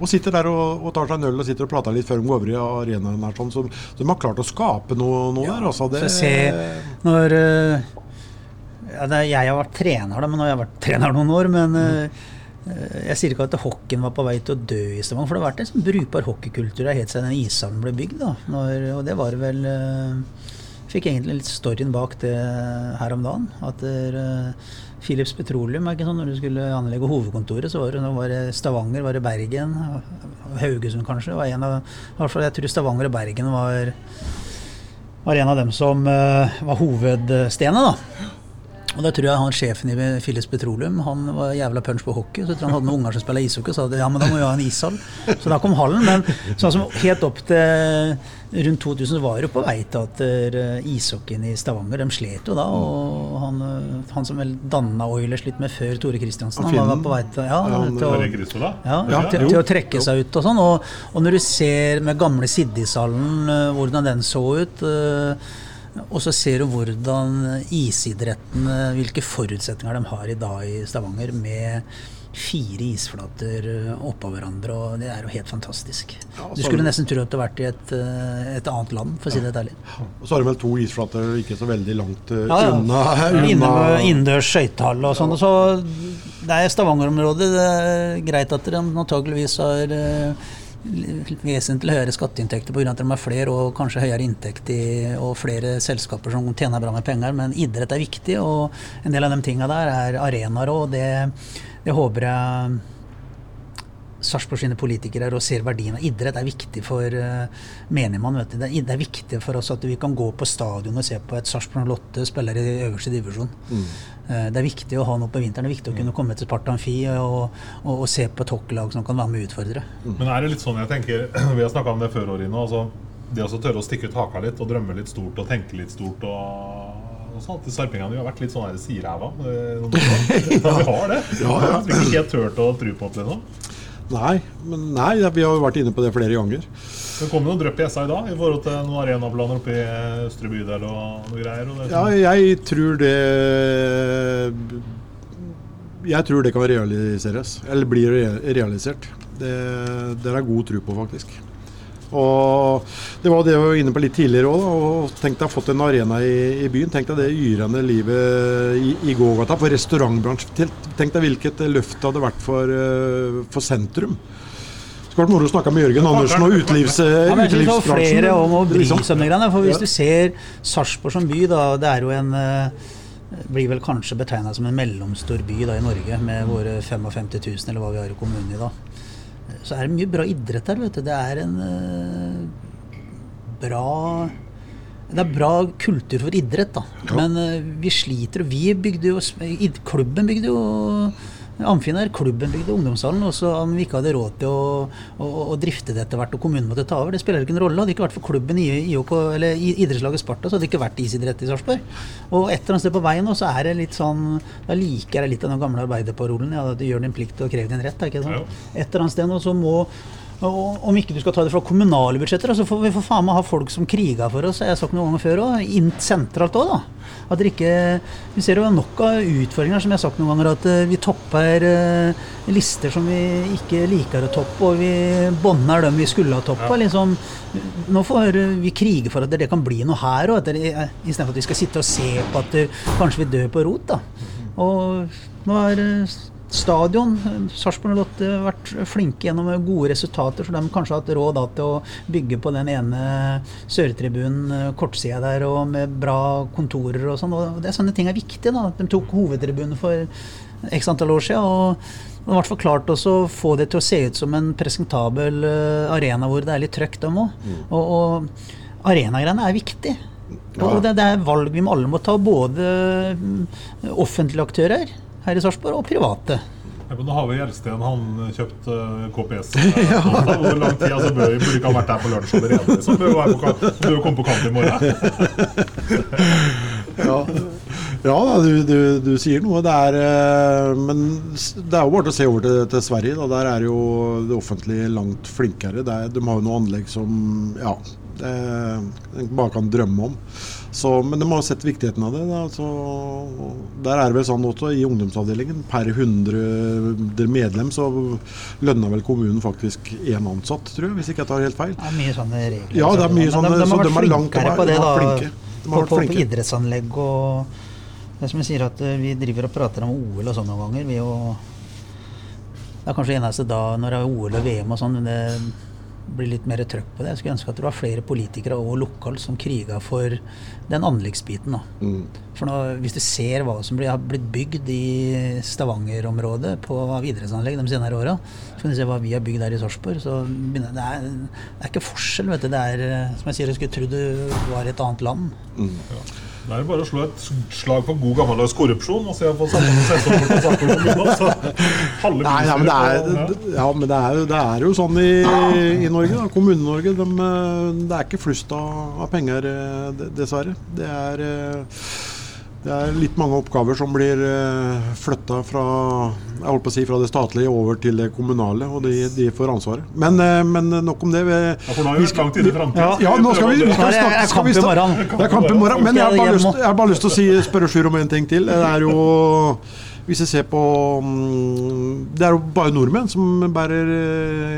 B: Og sitter der og, og tar seg en øl og sitter og prater litt før de går over i arenaen. her, Sånn, så, så de har klart å skape noe, noe der. Altså, det,
C: se når eh, ja, det, Jeg har vært trener, da, men nå har jeg vært trener noen år. Men uh, jeg sier ikke at hockeyen var på vei til å dø i Stavanger. For det har vært en sånn brukbar hockeykultur der helt siden den ishallen ble bygd. Da. Når, og det var vel uh, Fikk egentlig litt storyen bak det her om dagen. At der, uh, Philips Petroleum er ikke sånn når du skulle anlegge hovedkontoret, så var det, var det Stavanger, var det Bergen, Haugesund kanskje. Var en av, i hvert fall jeg tror Stavanger og Bergen var var en av dem som uh, var hovedstenet. da. Og da tror jeg han sjefen i Filles Petroleum han var jævla punch på hockey. Så jeg tror han hadde noen unger som spilte ishockey, og sa at ja, men da må vi ha en ishall. Så da kom hallen. Men sånn som helt opp til rundt 2000 var jo på vei til at eh, ishockeyen i Stavanger, de slet jo da. Og han, eh, han som vel danna Oilers litt med før Tore Kristiansen, han var på vei til, ja,
B: han-
C: til å ja,
B: Ja,
C: til, til å trekke seg ut og sånn. Og, og når du ser med gamle Siddishallen eh, hvordan den så ut, og så ser du hvordan isidretten, eh, hvilke forutsetninger de har i dag i Stavanger, med fire isflater eh, oppå hverandre, og det er jo helt fantastisk. Du skulle nesten tro at du hadde vært i et, eh, et annet land, for å si det ærlig.
B: Og så har de vel to isflater ikke så veldig langt eh,
C: Ja, ja.
B: unna. Unna
C: innendørs skøytehall og sånn. Så det er Stavanger-området. Det er greit at de antakeligvis har eh, vesentlig høyere skatteinntekter pga. at de har flere og kanskje høyere inntekt i, og flere selskaper som tjener bra med penger, men idrett er viktig, og en del av de tinga der er arenaer òg. Det, det håper jeg Sarpsborg sine politikere er og ser verdien av idrett Det er viktig for uh, menigmann. Vet du. Det, er, det er viktig for oss at vi kan gå på stadion og se på et Sarpsborg 08 spiller i øverste divisjon. Eh, det er viktig å ha noe på vinteren. Det er viktig å kunne komme til Sparta Amfi og, og, og se på hockeylag som kan være med og utfordre.
A: Men er det litt sånn jeg tenker *clears throat* Vi har snakka om det før, Orino. Altså, det å tørre å stikke ut haka litt og drømme litt stort og tenke litt stort og, sånn til Sarpingene vi har vært litt sånn siræva. eh. *laughs* Ja, vi har det. Vi har ikke helt turt å tro på det. Liksom.
B: Nei, men nei, vi har jo vært inne på det flere ganger.
A: Det kom noen drypp i SA i dag i forhold til noen arenaplaner oppe i Østre bydel og noe greier. Og det
B: Ja,
A: sånn-
B: jeg tror det Jeg tror det kan realiseres. Eller blir realisert. Det, det er jeg god tro på, faktisk. Og Det var det jeg var inne på litt tidligere òg. Tenk deg å ha fått en arena i, i byen. Tenk deg det yrende livet i, i gågata for restaurantbransjen. Tenk- deg hvilket løft det hadde vært for, eh, for sentrum. Det skulle vært moro å snakke med Jørgen Andersen og utelivs,
C: Ja, men jeg synes det var
B: utelivsbransjen.
C: flere om å bry seg om det greiene. For hvis
B: Ja.
C: du ser Sarpsborg som by, da, det er jo en eh, blir vel kanskje betegna som en mellomstor by da i Norge, med våre 55 000, eller hva vi har i kommunen i dag. Så er det mye bra idrett her, vet du. Det er en uh, bra det er bra kultur for idrett, da. Men uh, vi sliter. og Vi bygde jo Klubben bygde jo Amfin er klubben bygde ungdomshallen. Og så om vi ikke hadde råd til å, å, å drifte det etter hvert, og kommunen måtte ta over, det spiller ikke en rolle. Hadde det ikke vært for klubben i, IOK, eller idrettslaget Sparta, så hadde det ikke vært isidrett i Sarpsborg. Og et eller annet sted på veien nå, så er det litt sånn Da liker jeg litt av den gamle arbeiderparolen. Ja, du gjør din plikt og krever din rett. Er ikke sånn? Et eller annet sted nå så må og om ikke du skal ta det fra kommunale budsjetter, så får vi for faen meg ha folk som kriger for oss. Jeg har sagt noen ganger før òg. Sentralt òg, da. At dere ikke Vi ser jo nok av utfordringer, som jeg har sagt noen ganger, at eh, vi topper eh, lister som vi ikke liker å toppe, og vi bånder dem vi skulle ha toppa. Liksom, nå får eh, vi krige for at det kan bli noe her òg, istedenfor at vi skal sitte og se på at eh, kanskje vi dør på rot. da. Og nå er eh, stadion Sarpsborg og Lotte har vært flinke gjennom gode resultater, så de kanskje har hatt råd da, til å bygge på den ene sørtribunen, eh, kortsida der, og med bra kontorer og sånn. Og det er sånne ting er viktig. da, De tok hovedtribunen for x antall år siden. og de har i hvert fall klart å få det til å se ut som en presentabel eh, arena hvor det er litt trøkk, dem òg. Og, og arenagreiene er viktig. Og det, det er valg vi alle må ta, både mm, offentlige aktører her i Sarpsborg og private.
A: Ja, men nå har vi Gjelsten, han kjøpt uh, KPS. Ja. Hvor lang tid altså, bør vi ikke ha vært her på lunsj allerede? Så Bør vi bør komme på kamp i morgen.
B: Ja, ja du, du, du sier noe. Det er, eh, men det er jo bare å se over til, til Sverige. Da. Der er jo det offentlige langt flinkere. Er, de har jo noe anlegg som ja, det, en bare kan drømme om. Så, men de har sett viktigheten av det. Da. Så, der er det vel sånn også i ungdomsavdelingen. Per 100 medlem så lønner vel kommunen faktisk én ansatt, tror jeg, hvis ikke jeg tar helt feil.
C: Det er mye sånne regler.
B: Ja, det er mye sånne-
C: de, de,
B: så de er langt
C: flinkere
B: på
C: det,
B: de har
C: da.
B: vært flinke. De har
C: På, på, på idrettsanlegg og Det er som jeg sier at eh, vi driver og prater om OL og sånn noen ganger. Vi jo, det er kanskje eneste da når det er OL og VM og sånn, men det blir litt mer trøkk på det. Jeg skulle ønske at det var flere politikere og lokalt som kriga for den anleggsbiten. da.
B: Mm.
C: For nå, Hvis du ser hva som blir, har blitt bygd i Stavanger-området på idrettsanlegg de senere åra, så kan du se hva vi har bygd der i Sarpsborg. så begynner- Det er, det er ikke forskjell. vet du. Det er, eh, som jeg sier, jeg skulle tro du var i et annet land.
A: Det er bare å slå et slag for god gammeldags korrupsjon og se på samme på Sarpsborg kommune. Så halve
B: Nei, ja, men det er,
A: og-
B: ja, men det er, det er jo sånn i, i Norge, Kommune-Norge. De, eh, det er ikke flust av, av penger, eh, dessverre. Det er, eh, det er litt mange oppgaver som blir flytta fra si, fra det statlige over til det kommunale, og de, de får ansvaret. Men, eh, men nok om det. Vi,
A: Ja, for nå er vi langt inn i framtiden.
B: ja, nå skal vi, vi skal snakke skal vi
C: kamp i
B: snakke-
C: morgen.
B: Det er kamp i morgen. Men jeg har bare lyst, jeg har bare lyst til å si, spørre Sjur om en ting til. Det er jo Hvis jeg ser på mm, Det er jo bare nordmenn som bærer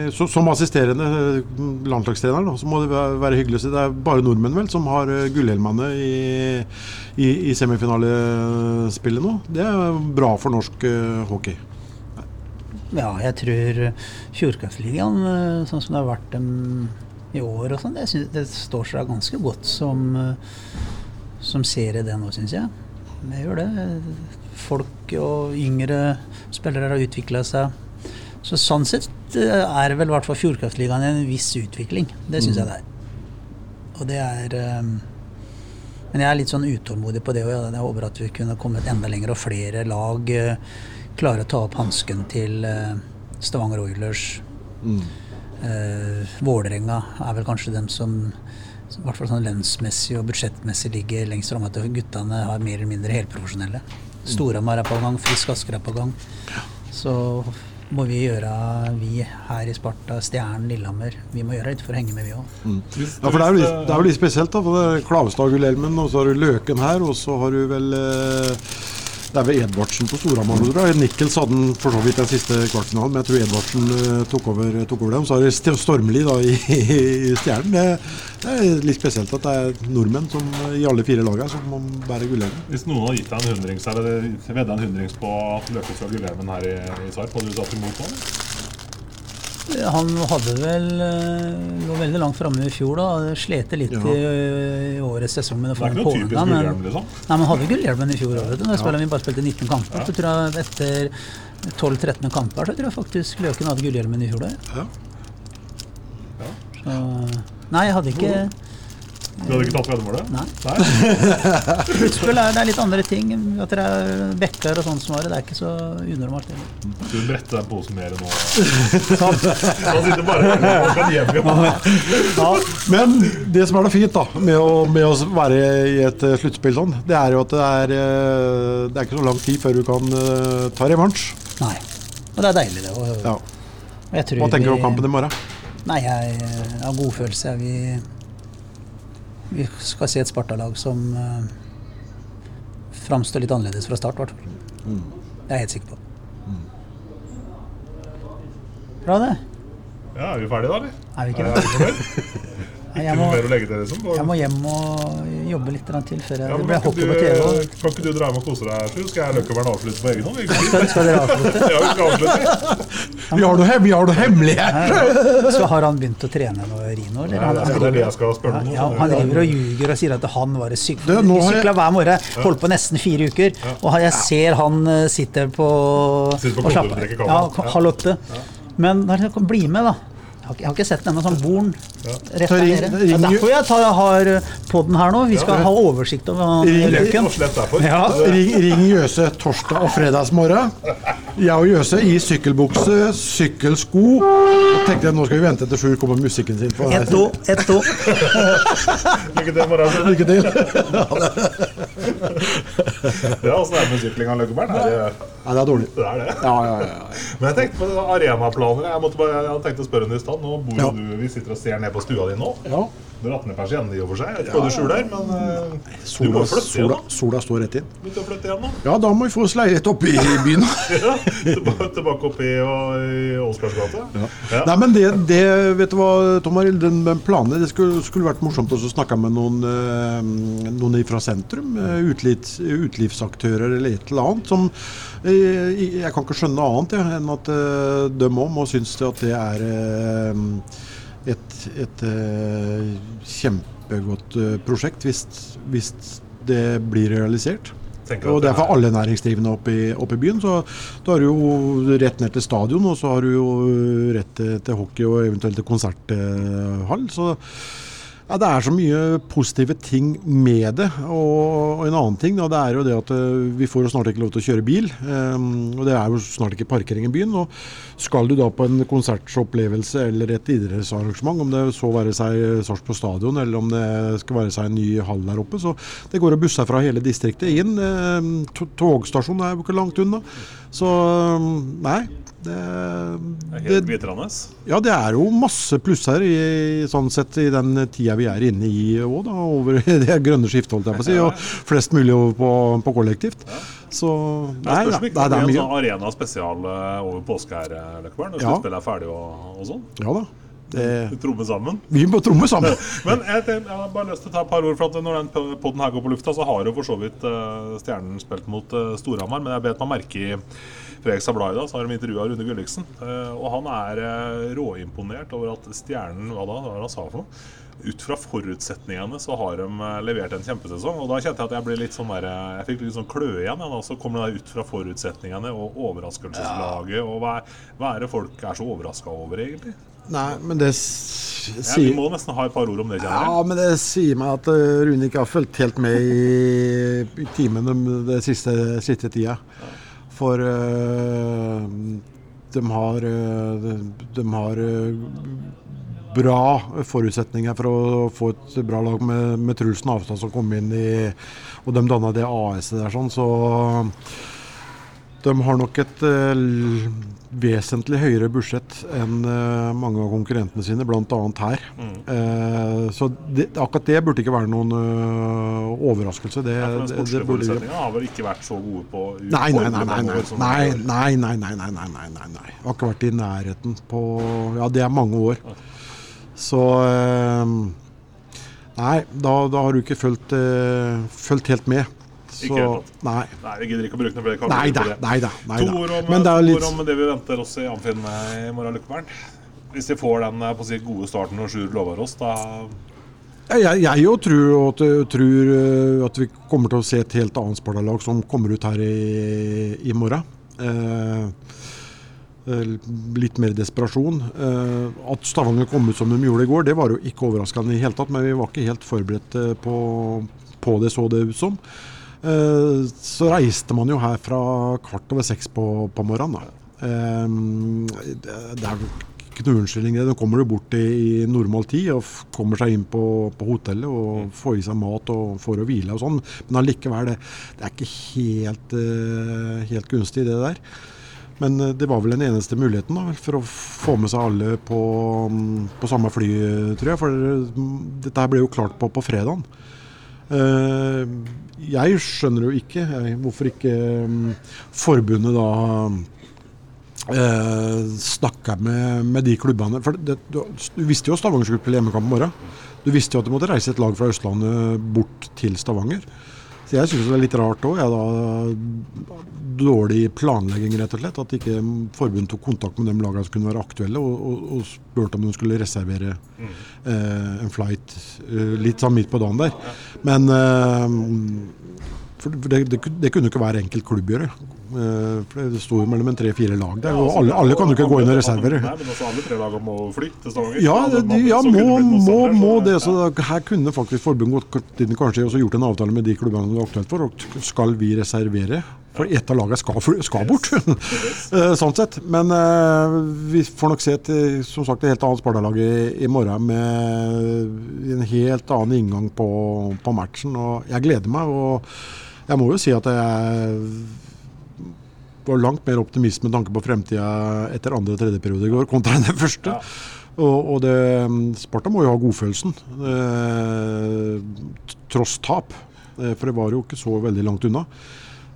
B: eh, Som assisterende eh, landslagstrener, så må det være hyggelig å si. Det er bare nordmenn vel som har eh, gullhjelmene i, i, i semifinalespillet nå. Det er bra for norsk uh, hockey.
C: Ja, jeg tror Fjordkraftligaen, eh, sånn som det har vært dem i år og sånn, det, det står seg ganske godt som, eh, som serie det nå, syns jeg. Det gjør det. Folk og yngre spillere har utvikla seg. Så sånn sett er er vel i hvert fall Fjordkraftligaen en viss utvikling. Det syns jeg det er. Og det er eh, Men jeg er litt sånn utålmodig på det, og jeg håper at vi kunne kommet enda lenger, og flere lag uh, klarer å ta opp hansken til uh, Stavanger Oilers. Eh, Vålerenga er vel kanskje dem som i hvert fall sånn lønnsmessig og budsjettmessig ligger lengst framme. At guttene har mer eller mindre helprofesjonelle. Storhamar er på gang, Frisk Asker er på gang. Så må vi gjøre, vi her i Sparta, Stjernen, Lillehammer. Vi må gjøre litt for å henge med, vi òg.
A: Mm.
B: Ja, for det er, jo litt, det er jo litt spesielt, da. For det er Klavestad Gullelmen, og så har du Løken her, og så har du vel eh, Det er vel Edvardsen på Storhamar. Nikkels hadde den for så vidt den siste kvartfinalen, men jeg tror Edvardsen eh, tok over, tok over dem. Så er det St- Stormli da *laughs* i, i Stjernen. Det, det er litt spesielt at det er nordmenn som, eh, i alle fire lagene som må bære gullhjelmen.
A: hvis noen hadde gitt deg en hundrings eller vedda en hundrings på at Løkestad Gullhjelmen her i, i Sarp, hadde du satt imot han?
C: Han hadde vel eh, lå veldig langt framme i fjor, da. Slete litt
B: Ja.
C: i, i årets sesong med å få den.
A: Gullhjelm,
C: Men,
A: liksom.
C: nei, men hadde gullhjelmen i fjor òg. Da spilte vi bare spilte 19 kamper. Så tror jeg etter 12-13 kamper så tror jeg faktisk Løken hadde gullhjelmen i fjor. Da.
B: Ja.
C: Så, nei, jeg hadde ikke
A: Du hadde ikke tatt veddemålet?
C: Nei.
A: Nei? *laughs*
C: Plutselig er det litt andre ting. At det er bekker og sånn som var det. Det er ikke så unormalt. heller.
A: Du bretter den posen mer nå. Da sitter bare og kan hjem igjen.
B: Men det som er noe fint da, med å, med å være i et eh, sluttspill sånn, det er jo at det er, eh, det er ikke så lang tid før du kan eh, ta revansj.
C: Nei. Og det er deilig, det. Og,
B: Ja.
C: og jeg
B: Hva tenker du om kampen i morgen?
C: Nei, jeg har har godfølelse. Vi, vi skal se et Sparta-lag som uh, framstår litt annerledes fra start, i hvert fall.
B: Mm.
C: Det er jeg helt sikker på. Bra, det.
A: Ja, Er vi ferdige da, eller?
C: Er vi ikke det? Nei, Jeg må,
A: noe mer å legge til, liksom?
C: jeg må hjem og jobbe litt til før jeg
A: Ja,
C: blir
A: kan,
C: hockey på TV.
A: Kan ikke du dra hjem og kose deg, Sjur? Skal jeg Løkkevern avslutte på egen hånd?
C: Skal, skal dere avslutte? *laughs*
A: Ja, vi skal avslutte.
B: Vi har noe, hem- vi har noe hemmelighet!
C: Så har han begynt å trene noe Rino? Eller?
A: Ja,
C: Han,
A: det er det jeg skal spørre om.
C: Ja, han driver og ljuger og sier at han var sykla hver morgen, holdt på nesten fire uker. Og jeg ser han eh, sitter på
A: Sitter på
C: og slapper av. Ja, halv åtte. Men bli med, da. Har, jeg har ikke sett denne sånn Born rett
B: Så
C: der
B: ring-
C: nede. Det er derfor jeg tar, har podden her nå. Vi skal
A: Ja.
C: ha oversikt over
B: Ring-
C: Løken. Ja. *laughs*
B: Ring, ring Jøse torsdag og fredagsmorgen. Jeg og Jøse i sykkelbukse, sykkelsko. Og tenkte jeg nå skal vi vente til Sjur kommer med musikken sin. Et
C: Ett år, ett år.
A: Lykke til i morgen.
B: Lykke til. *laughs*
A: Ja, åssen er det med sykling av Løkkevern? Er det-
B: Nei, det er dårlig.
A: Det er det.
B: Ja, ja, ja.
A: Men jeg tenkte på arenaplaner. Jeg, bare, jeg hadde tenkt å spørre henne i stad. Nå bor jo du Vi sitter og ser ned på stua di nå.
B: ja.
A: Du har 18 persienner i og for seg. Jeg vet ikke hva du skjuler, men eh, du
B: Sola,
A: må flytte igjen,
B: sola,
A: da.
B: sola står rett inn.
A: Begynte å flytte igjen, da.
B: Ja, da må vi få oss leilighet oppe i byen. *laughs*
A: Ja, tilbake, tilbake opp i, i gate. Ja.
B: Nei, men det, det vet du hva, Tom Arild, den den planen Det skulle, skulle vært morsomt å snakke med noen, eh, noen fra sentrum. eh, Utlivs, utlivsaktører eller et eller annet. Som eh, Jeg kan ikke skjønne noe annet ja, enn at de òg må synes at det er et, et eh, kjempegodt eh, prosjekt hvis, hvis det blir realisert. Og det er for alle næringsdrivende oppe i, oppe i byen. Så da har du jo rett ned til stadion, og så har du jo rett til, til hockey og eventuelt til konserthall. Så ja, det er så mye positive ting med det. Og, og en annen ting da, det er jo det at eh, vi får snart ikke lov til å kjøre bil. Um, og det er jo snart ikke parkering i byen. Og skal du da på en konsertopplevelse eller et idrettsarrangement, om det så være seg Sarpsborg stadion eller om det skal være seg en ny hall der oppe, så det går å busser fra hele distriktet inn. Um, Togstasjonen er jo ikke langt unna. Så eh, nei. Det,
A: Det er
B: det,
A: helt glitrende.
B: ja, det er jo masse plusser i, sånn sett i den tida vi er inne i òg. Over *laughs* det grønne skiftet, holdt jeg på å si. Og flest mulig over på, på kollektivt. Så
A: Det
B: nei,
A: spørs
B: da,
A: om ikke
B: det
A: det
B: er
A: blir en sånn arena spesial eh, over påske her, Løkkeberg, Løkkevern. Når
B: Ja.
A: sluttspillet er ferdig og, og sånn.
B: Ja da. Det,
A: Tromme sammen.
B: vi må tromme sammen. *laughs*
A: Men jeg, jeg har bare lyst til å ta et par ord, for at når den poden her går på lufta, så har jo for så vidt uh, Stjernen spilt mot uh, Storhamar. Men jeg bet meg merke i Fredrikstad Blad i dag, så har de intervjua Rune Gulliksen. Uh, og han er råimponert over at Stjernen Hva da? Hva han sa for noe? Ut fra forutsetningene så har de levert en kjempesesong. Og da kjente jeg at jeg ble litt sånn der, Jeg fikk litt sånn kløe igjen. Ja, da. Så kommer det ut fra forutsetningene og overraskelseslaget. Og hva, hva er det folk er så overraska over, egentlig?
B: Nei, men det sier
A: Ja, vi må nesten ha et par ord om det, kjenner.
B: Ja, men det sier meg at eh, Rune ikke har fulgt helt med i, i timen den siste, siste tida. For uh, de har, eh, de har bra forutsetninger for å få et bra lag med, med Trulsen Navstad som kom inn i Og de danna det AS-et der, sånn, så de har nok et uh, vesentlig høyere budsjett enn uh, mange av konkurrentene sine, bl.a. her.
A: Mm.
B: Uh, så det, akkurat det burde ikke være noen overraskelse. Det,
A: ja, for den sportslige forutsetninga har vel ikke vært så gode på
B: nei nei nei, nei nei nei nei, nei, nei, nei, nei, Har ikke vært i nærheten på Ja, det er mange år. Så Nei, da, da har du ikke fulgt, fulgt helt med. Så
A: Ikke.
B: Nei.
A: Nei, vi gidder ikke å bruke noe flere
B: Nei da,
A: nei, det.
B: nei da.
A: To
B: da.
A: ord om,
B: det litt
A: om det vi venter oss i Amfinn i morgen, Løkkeberg. Hvis de får den eh, på si, gode starten og Sjur lover oss, da
B: Jeg, jeg jo tror, at, tror eh, at vi kommer til å se et helt annet Sparta-lag som kommer ut her i, i morgen. Eh, eh, litt mer desperasjon. Eh, at Stavanger kom ut som de gjorde i går, det var jo ikke overraskende i det hele tatt. Men vi var ikke helt forberedt eh, på, på det, så det ut som. Eh, så reiste man jo her fra kvart over seks på, på morgenen. Da. Eh, det, er ikke noe unnskyldning. Nå kommer du bort i, i normal tid og kommer seg inn på, på hotellet og får i seg mat og får å hvile og sånn. Men allikevel, det, det er ikke helt, eh, helt gunstig det der. Men det var vel den eneste muligheten da, for å få med seg alle på, mm, på samme fly, tror jeg. For mm, dette ble jo klart på, på fredagen. Eh, jeg skjønner jo ikke hvorfor ikke mm, forbundet da eh, snakka med, med de klubbene. For det, du, du visste jo Stavanger skulle spille hjemmekamp i morgen. Du visste jo at du måtte reise et lag fra Østlandet bort til Stavanger. Så jeg syns det er litt rart òg. Dårlig planlegging, rett og slett. At ikke forbundet tok kontakt med de lagene som kunne være aktuelle, og, og, og spurte om de skulle reservere eh, en flight eh, litt sånn midt på dagen der. Men eh, det, det, det kunne ikke hver enkelt klubb gjøre. Eh, det sto jo mellom en tre-fire lag der, og
A: altså,
B: alle, alle kan jo ikke gå inn og reserver.
A: Nei, men også alle tre lagene må flytte til Stavanger.
B: Ja, de, ja må, må, må det. Så her kunne faktisk forbundet gått inn kanskje også gjort en avtale med de klubbene det er aktuelt for. Og skal vi reservere? For ett av lagene skal, skal bort. *laughs* Eh, sånn sett. Men uh, vi får nok se et, eh, som sagt, et helt annet Sparta-lag i, i morgen med en helt annen inngang på, på matchen. Og jeg gleder meg. Og jeg må jo si at jeg var langt mer optimist med tanke på fremtida etter andre og tredje periode i går, kontra *laughs* den første. Og, og det, Sparta må jo ha godfølelsen, eh, tross tap. Eh, for det var jo ikke så veldig langt unna.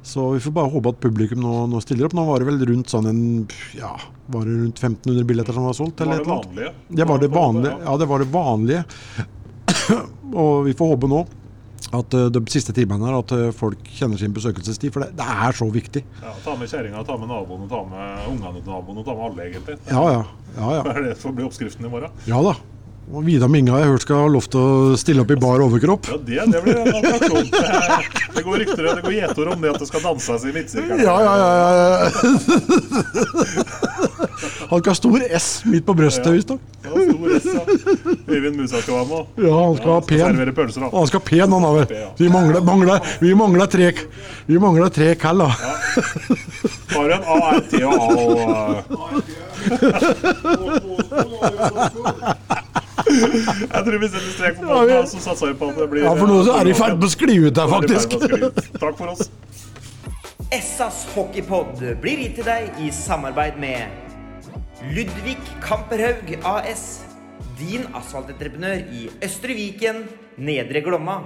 B: Så vi får bare håpe at publikum nå, nå stiller opp. Nå var det vel rundt sånn en ja, var det rundt 1500 billetter som var solgt? Eller
A: var det vanlige.
B: Det var det vanlige.
A: Ja.
B: Ja, det var det vanlige. *coughs* og vi får håpe nå at eh, de siste timene her, at eh, folk kjenner sin besøkelsestid. For det, det er så viktig.
A: Ja, ta med kjerringa, ta med naboen, ta med ungene til naboen, og ta med alle, egentlig.
B: Ja, ja. ja, ja. *laughs*
A: Det det som blir oppskriften i morgen.
B: Ja da. Og Vidar Minga jeg hørt skal ha lov til å stille opp i bar overkropp.
A: Ja, det, det blir en attraksjon. Det, *laughs* det går rykter det går gjetord om det at det skal danses i midtsirkelen.
B: Ja, ja. ja, ja. *laughs* Han skal ha stor S midt på brøstet, visstnok.
A: Ja, stor S, ja. Øyvind Musa skal være med.
B: Ja, han skal ha pen.
A: servere.
B: Han skal ha pen, han har vel. Vi mangler, mangler, vi mangler tre, vi mangler tre kall, da.
A: Har en A, R, T og A og Jeg tror vi setter strek på båten, og så satser vi på at det blir
B: Ja, for nå så er de i ferd med å skli ut der,
A: Nå er ferd
B: faktisk. *laughs*
A: Takk for oss.
D: Essas hockeypod blir gitt til deg i samarbeid med Ludvig Kamperhaug AS. Din asfaltentreprenør i Østre Viken, Nedre Glomma.